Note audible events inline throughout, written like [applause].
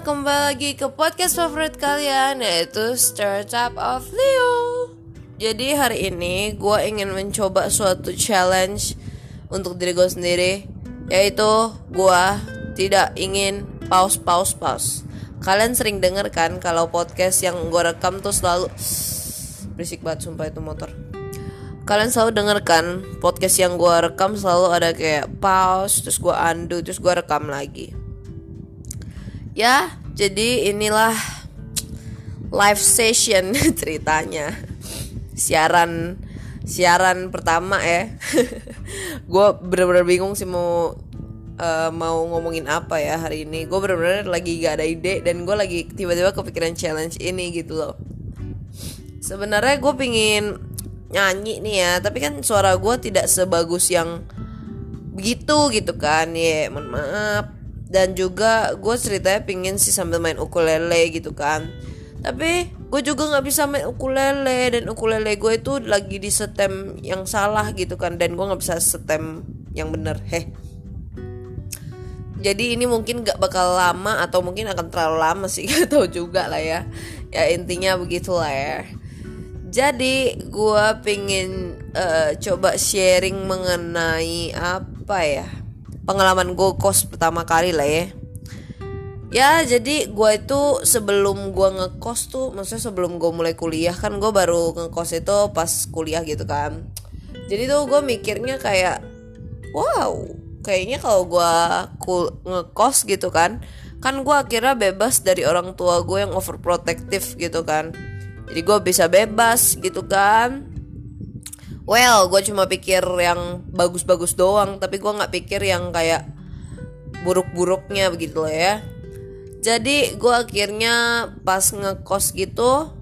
Kembali lagi ke podcast favorit kalian yaitu Startup of Leo. Jadi hari ini gue ingin mencoba suatu challenge untuk diri gue sendiri yaitu gue tidak ingin pause pause pause. Kalian sering denger kan kalau podcast yang gue rekam tuh selalu [sniffs] berisik banget sumpah itu motor kalian selalu dengarkan podcast yang gue rekam selalu ada kayak pause terus gue undo terus gue rekam lagi ya jadi inilah live session [laughs] ceritanya. Siaran siaran pertama ya. [laughs] Gue bener-bener bingung sih mau uh, mau ngomongin apa ya hari ini. Gue bener-bener lagi gak ada ide dan gue lagi tiba-tiba kepikiran challenge ini gitu loh. Sebenarnya gue pingin nyanyi nih ya tapi kan suara gue tidak sebagus yang begitu gitu kan. Ya mohon maaf dan juga gue ceritanya pingin sih sambil main ukulele gitu kan. Tapi gue juga nggak bisa main ukulele dan ukulele gue itu lagi di setem yang salah gitu kan. Dan gue nggak bisa setem yang bener heh. Jadi ini mungkin gak bakal lama atau mungkin akan terlalu lama sih [laughs] gak tahu juga lah ya. Ya intinya begitulah ya. Jadi gue pengen uh, coba sharing mengenai apa ya pengalaman gue kos pertama kali lah ya. Ya jadi gue itu sebelum gue ngekos tuh Maksudnya sebelum gue mulai kuliah kan gue baru ngekos itu pas kuliah gitu kan. Jadi tuh gue mikirnya kayak Wow kayaknya kalau gue ngekos gitu kan Kan gue akhirnya bebas dari orang tua gue yang overprotective gitu kan. Jadi gue bisa bebas gitu kan well gue cuma pikir yang bagus-bagus doang tapi gue nggak pikir yang kayak buruk-buruknya begitu loh ya. Jadi gue akhirnya pas ngekos gitu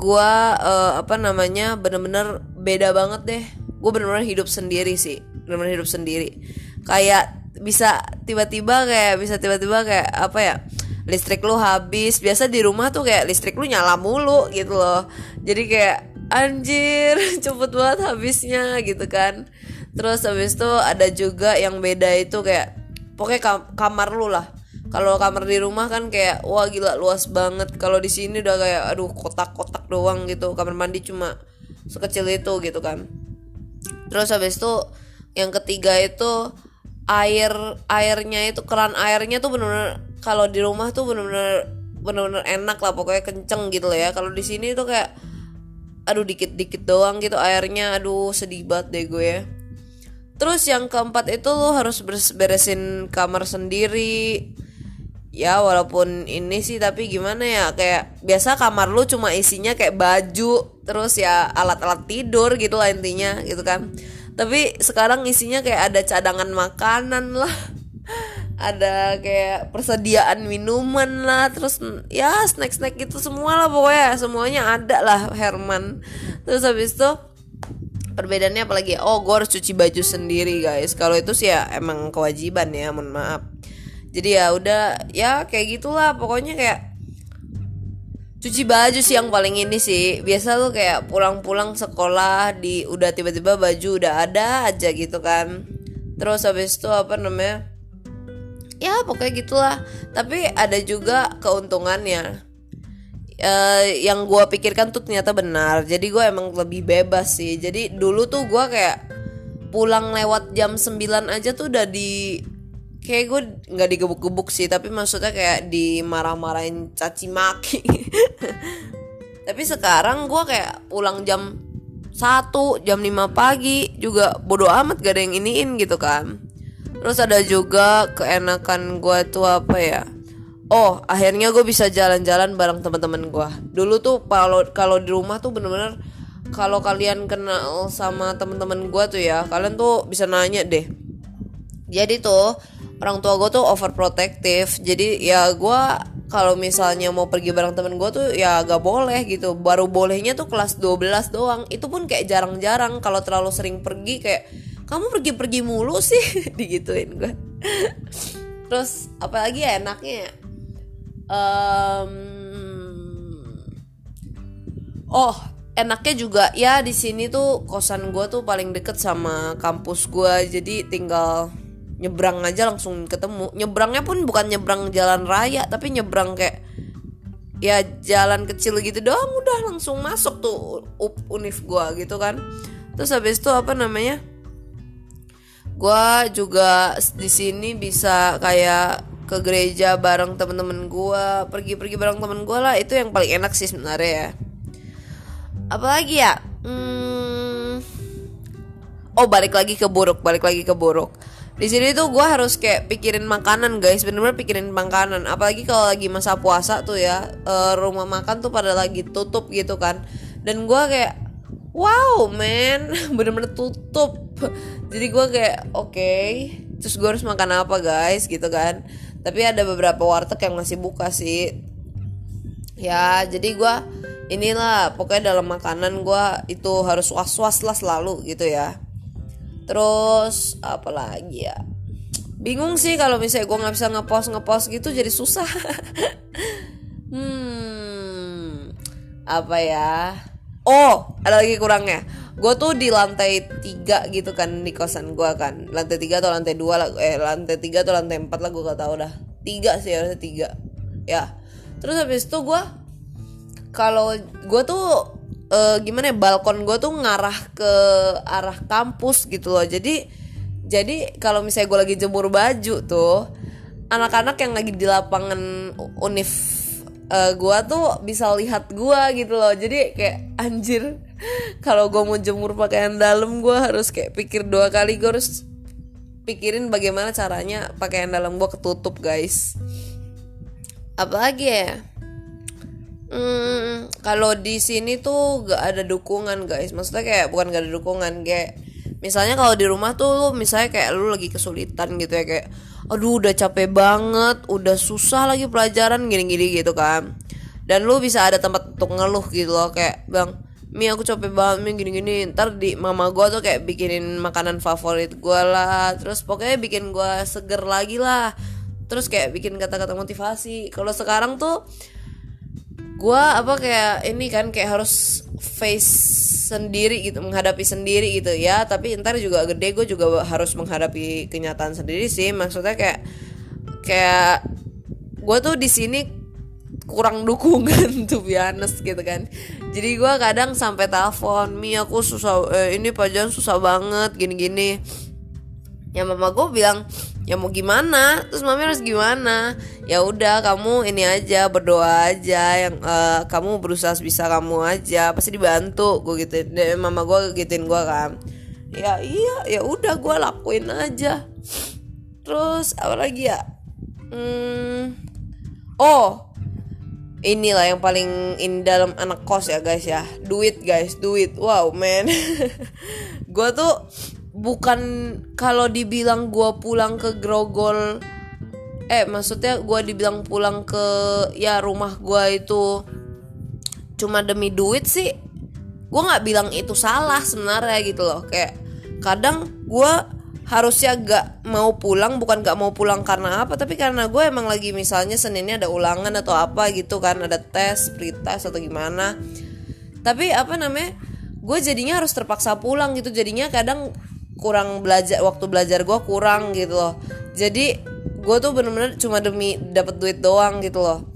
gue uh, apa namanya bener-bener beda banget deh. Gue bener-bener hidup sendiri sih bener-bener hidup sendiri. Kayak bisa tiba-tiba kayak bisa tiba-tiba kayak apa ya listrik lu habis. Biasa di rumah tuh kayak listrik lu nyala mulu gitu loh. Jadi kayak anjir [laughs] cepet banget habisnya gitu kan. Terus habis itu ada juga yang beda itu kayak pokoknya kam kamar lu lah. Kalau kamar di rumah kan kayak wah gila luas banget. Kalau di sini udah kayak aduh kotak-kotak doang gitu. Kamar mandi cuma sekecil itu gitu kan. Terus habis itu yang ketiga itu air airnya itu keran airnya tuh bener-bener kalau di rumah tuh bener-bener bener-bener enak lah. Pokoknya kenceng gitu loh ya. Kalau di sini tuh kayak aduh dikit-dikit doang gitu airnya. Aduh sedih banget deh gue ya. Terus yang keempat itu lo harus beresin kamar sendiri. Ya walaupun ini sih tapi gimana ya kayak biasa kamar lu cuma isinya kayak baju terus ya alat-alat tidur gitu lah intinya gitu kan. Tapi sekarang isinya kayak ada cadangan makanan lah ada kayak persediaan minuman lah terus ya snack snack gitu semua lah pokoknya. Semuanya ada lah Herman. Terus habis itu perbedaannya apalagi oh gue harus cuci baju sendiri guys. Kalau itu sih ya emang kewajiban ya mohon maaf. Jadi ya udah ya kayak gitulah. Pokoknya kayak cuci baju sih yang paling ini sih. Biasa tuh kayak pulang-pulang sekolah di udah tiba-tiba baju udah ada aja gitu kan. Terus habis itu apa namanya ya pokoknya gitulah. Tapi ada juga keuntungannya. Uh, yang gue pikirkan tuh ternyata benar. Jadi gue emang lebih bebas sih. Jadi dulu tuh gue kayak pulang lewat jam 9 aja tuh udah di kayak gue nggak digebuk-gebuk sih. Tapi maksudnya kayak dimarah-marahin caci maki. [laughs] Tapi sekarang gue kayak pulang jam satu jam 5 pagi juga bodo amat gak ada yang iniin gitu kan terus ada juga keenakan gue tuh apa ya? Oh akhirnya gue bisa jalan-jalan bareng teman-teman gue dulu tuh kalau kalau di rumah tuh bener-bener kalau kalian kenal sama teman-teman gue tuh ya kalian tuh bisa nanya deh. Jadi tuh orang tua gue tuh overprotective. Jadi ya gue kalau misalnya mau pergi bareng temen gue tuh ya gak boleh gitu. Baru bolehnya tuh kelas 12 doang. Itu pun kayak jarang-jarang. Kalau terlalu sering pergi kayak kamu pergi-pergi mulu sih [laughs] digituin gue terus apalagi ya enaknya um, oh enaknya juga ya di sini tuh kosan gue tuh paling deket sama kampus gue jadi tinggal nyebrang aja langsung ketemu. Nyebrangnya pun bukan nyebrang jalan raya tapi nyebrang kayak ya jalan kecil gitu doang udah langsung masuk tuh up univ gua gitu kan. Terus habis itu apa namanya gua juga di sini bisa kayak ke gereja bareng temen-temen gua pergi-pergi bareng temen gua lah itu yang paling enak sih sebenarnya ya. Apalagi ya? Hmm, oh balik lagi ke buruk balik lagi ke buruk. Di sini tuh gue harus kayak pikirin makanan guys bener-bener pikirin makanan. Apalagi kalau lagi masa puasa tuh ya uh, rumah makan tuh pada lagi tutup gitu kan. Dan gue kayak wow man [laughs] bener-bener tutup jadi gue kayak oke okay, terus gue harus makan apa guys? Gitu kan. Tapi ada beberapa warteg yang masih buka sih. Ya jadi gue inilah pokoknya dalam makanan gue itu harus was-was lah selalu gitu ya. Terus apa lagi ya? Bingung sih kalau misalnya gue nggak bisa ngepost ngepost gitu jadi susah. [laughs] Hmm apa ya? Oh ada lagi kurangnya gue tuh di lantai tiga gitu kan di kosan gue kan. Lantai tiga atau lantai dua lah eh lantai tiga atau lantai empat lah gue gak tau dah. Tiga sih harusnya tiga. Ya. Terus habis itu gue kalau gue tuh uh, gimana ya balkon gue tuh ngarah ke arah kampus gitu loh. Jadi jadi kalau misalnya gue lagi jemur baju tuh anak-anak yang lagi di lapangan univ uh, eh, gue tuh bisa lihat gue gitu loh. Jadi kayak anjir kalau gue mau jemur pakaian dalam gue harus kayak pikir dua kali. Gue harus pikirin bagaimana caranya pakaian dalam gue ketutup guys. Apalagi ya? Hmm, kalau di sini tuh gak ada dukungan guys. Maksudnya kayak bukan gak ada dukungan kayak misalnya kalau di rumah tuh misalnya kayak lu lagi kesulitan gitu ya kayak aduh udah capek banget, udah susah lagi pelajaran gini-gini gitu kan. Dan lu bisa ada tempat untuk ngeluh gitu loh kayak bang Mi aku capek banget Mi gini-gini. Ntar di mama gue tuh kayak bikinin makanan favorit gue lah Terus pokoknya bikin gue seger lagi lah. Terus kayak bikin kata-kata motivasi. Kalau sekarang tuh gue apa kayak ini kan kayak harus face sendiri gitu menghadapi sendiri gitu ya. Tapi ntar juga gede gue juga harus menghadapi kenyataan sendiri sih. Maksudnya kayak kayak gue tuh di sini kurang [laughs] dukungan tuh biasa gitu kan. Jadi gue kadang sampai telepon mi aku susah eh, ini pajan susah banget gini gini ya mama gue bilang ya mau gimana? Terus mami harus gimana? Ya udah kamu ini aja berdoa aja yang uh, kamu berusaha bisa kamu aja pasti dibantu gue gitu mama gue gituin gue kan. Ya iya ya udah gue lakuin aja. Terus apa lagi ya? Hmm, oh inilah yang paling in dalam anak kos ya guys ya. Duit guys duit. Wow man. [laughs] Gue tuh bukan kalau dibilang gue pulang ke Grogol eh maksudnya gue dibilang pulang ke ya rumah gue itu cuma demi duit sih gue nggak bilang itu salah sebenarnya gitu loh. Kayak kadang gue harusnya gak mau pulang bukan gak mau pulang karena apa tapi karena gue emang lagi misalnya seninnya ada ulangan atau apa gitu kan ada tes pre test atau gimana. Tapi apa namanya gue jadinya harus terpaksa pulang gitu. Jadinya kadang kurang belajar waktu belajar gue kurang gitu loh. Jadi gue tuh bener-bener cuma demi dapat duit doang gitu loh.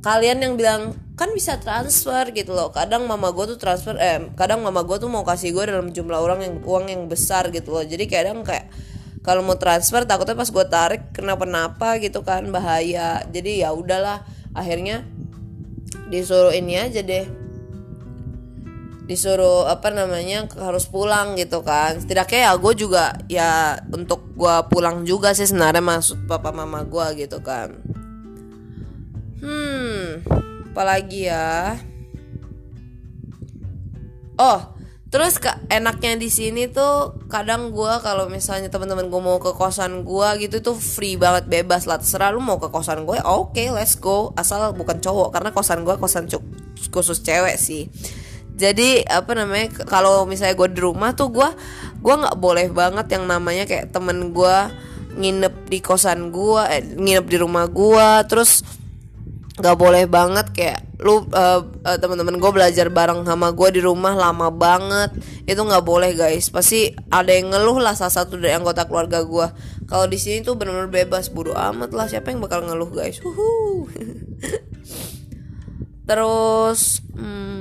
Kalian yang bilang kan bisa transfer gitu loh. Kadang mama gue tuh transfer eh kadang mama gue tuh mau kasih gue dalam jumlah orang yang uang yang besar gitu loh. Jadi kadang kayak kalau mau transfer takutnya pas gue tarik kenapa-napa gitu kan bahaya. Jadi ya udahlah akhirnya disuruh ini aja deh disuruh apa namanya harus pulang gitu kan. Setidaknya ya gue juga ya untuk gue pulang juga sih sebenarnya maksud papa mama gue gitu kan. Hmm apalagi ya? Oh terus ke enaknya di sini tuh kadang gue kalau misalnya teman-teman gue mau ke kosan gue gitu tuh free banget bebas lah. Terserah lu mau ke kosan gue oke okay, let's go. Asal bukan cowok karena kosan gue kosan khusus cewek sih jadi apa namanya kalau misalnya gue di rumah tuh gue gue nggak boleh banget yang namanya kayak temen gue nginep di kosan gue eh, nginep di rumah gue terus nggak boleh banget kayak lu uh, uh, teman-teman gue belajar bareng sama gue di rumah lama banget. Itu nggak boleh guys. Pasti ada yang ngeluh lah salah satu dari anggota keluarga gue kalau di sini tuh benar-benar bebas bodo amat lah. Siapa yang bakal ngeluh guys? [laughs] Terus hmm,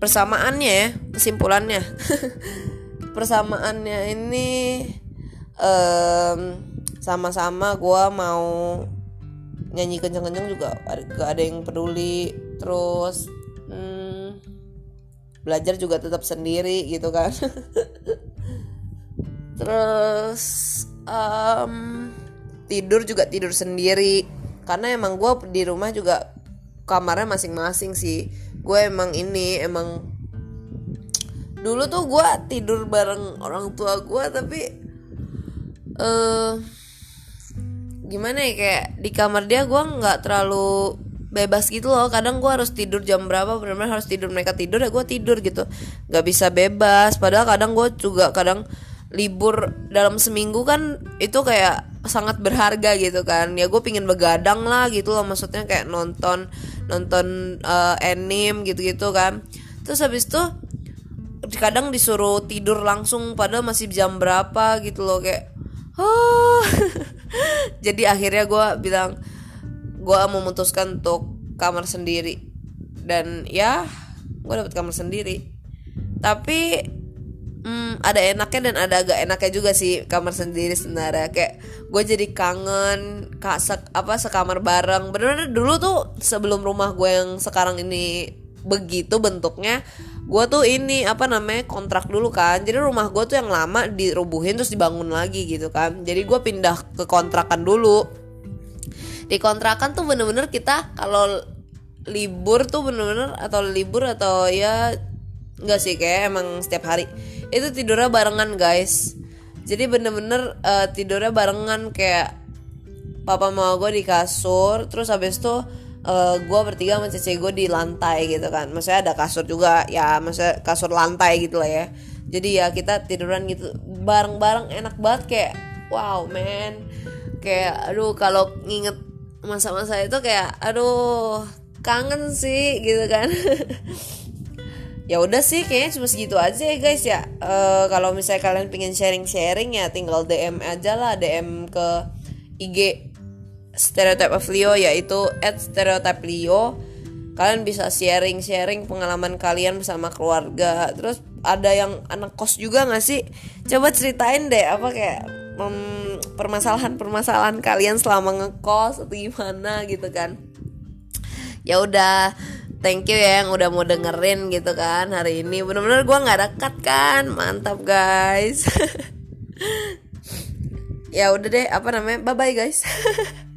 persamaannya ya kesimpulannya. [laughs] Persamaannya ini um, sama-sama gue mau nyanyi kenceng-kenceng juga. Gak ada yang peduli. Terus hmm, belajar juga tetap sendiri gitu kan. [laughs] Terus um, tidur juga tidur sendiri. Karena emang gue di rumah juga kamarnya masing-masing sih gue emang ini emang dulu tuh gue tidur bareng orang tua gue tapi eh uh, gimana ya kayak di kamar dia gue nggak terlalu bebas gitu loh. Kadang gue harus tidur jam berapa benar-benar harus tidur mereka tidur ya gue tidur gitu. Nggak bisa bebas padahal kadang gue juga kadang libur dalam seminggu kan itu kayak sangat berharga gitu kan. Ya gue pingin begadang lah gitu loh maksudnya kayak nonton nonton uh, anime gitu-gitu kan. Terus habis itu kadang disuruh tidur langsung padahal masih jam berapa gitu loh kayak oh [laughs] jadi akhirnya gue bilang gue memutuskan untuk kamar sendiri. Dan ya gue dapet kamar sendiri. Tapi hmm, ada enaknya dan ada agak enaknya juga sih kamar sendiri sebenarnya. Kayak gue jadi kangen kak se apa sekamar bareng. Bener-bener dulu tuh sebelum rumah gue yang sekarang ini begitu bentuknya gue tuh ini apa namanya kontrak dulu kan. Jadi rumah gue tuh yang lama dirubuhin terus dibangun lagi gitu kan. Jadi gue pindah ke kontrakan dulu. Di kontrakan tuh bener-bener kita kalau libur tuh bener-bener atau libur atau ya nggak sih kayak emang setiap hari itu tidurnya barengan guys. Jadi bener-bener uh, tidurnya barengan kayak papa mau gue di kasur terus habis tuh uh, eh, gue bertiga sama cece gue di lantai gitu kan. Maksudnya ada kasur juga ya maksudnya kasur lantai gitu lah ya. Jadi ya kita tiduran gitu bareng-bareng enak banget kayak wow man. Kayak aduh kalau nginget masa-masa itu kayak aduh kangen sih gitu kan [laughs] ya udah sih kayaknya cuma segitu aja ya guys ya. Uh, kalau misalnya kalian pengen sharing-sharing ya tinggal DM aja lah DM ke IG Stereotype of Leo yaitu at Stereotype Leo. Kalian bisa sharing-sharing pengalaman kalian bersama keluarga. Terus ada yang anak kos juga gak sih? Coba ceritain deh apa kayak permasalahan-permasalahan kalian selama ngekos atau gimana gitu kan. Ya udah thank you ya yang udah mau dengerin gitu kan hari ini. Bener-bener gue nggak dekat kan. Mantap guys. [laughs] Ya udah deh apa namanya? Bye bye guys [laughs]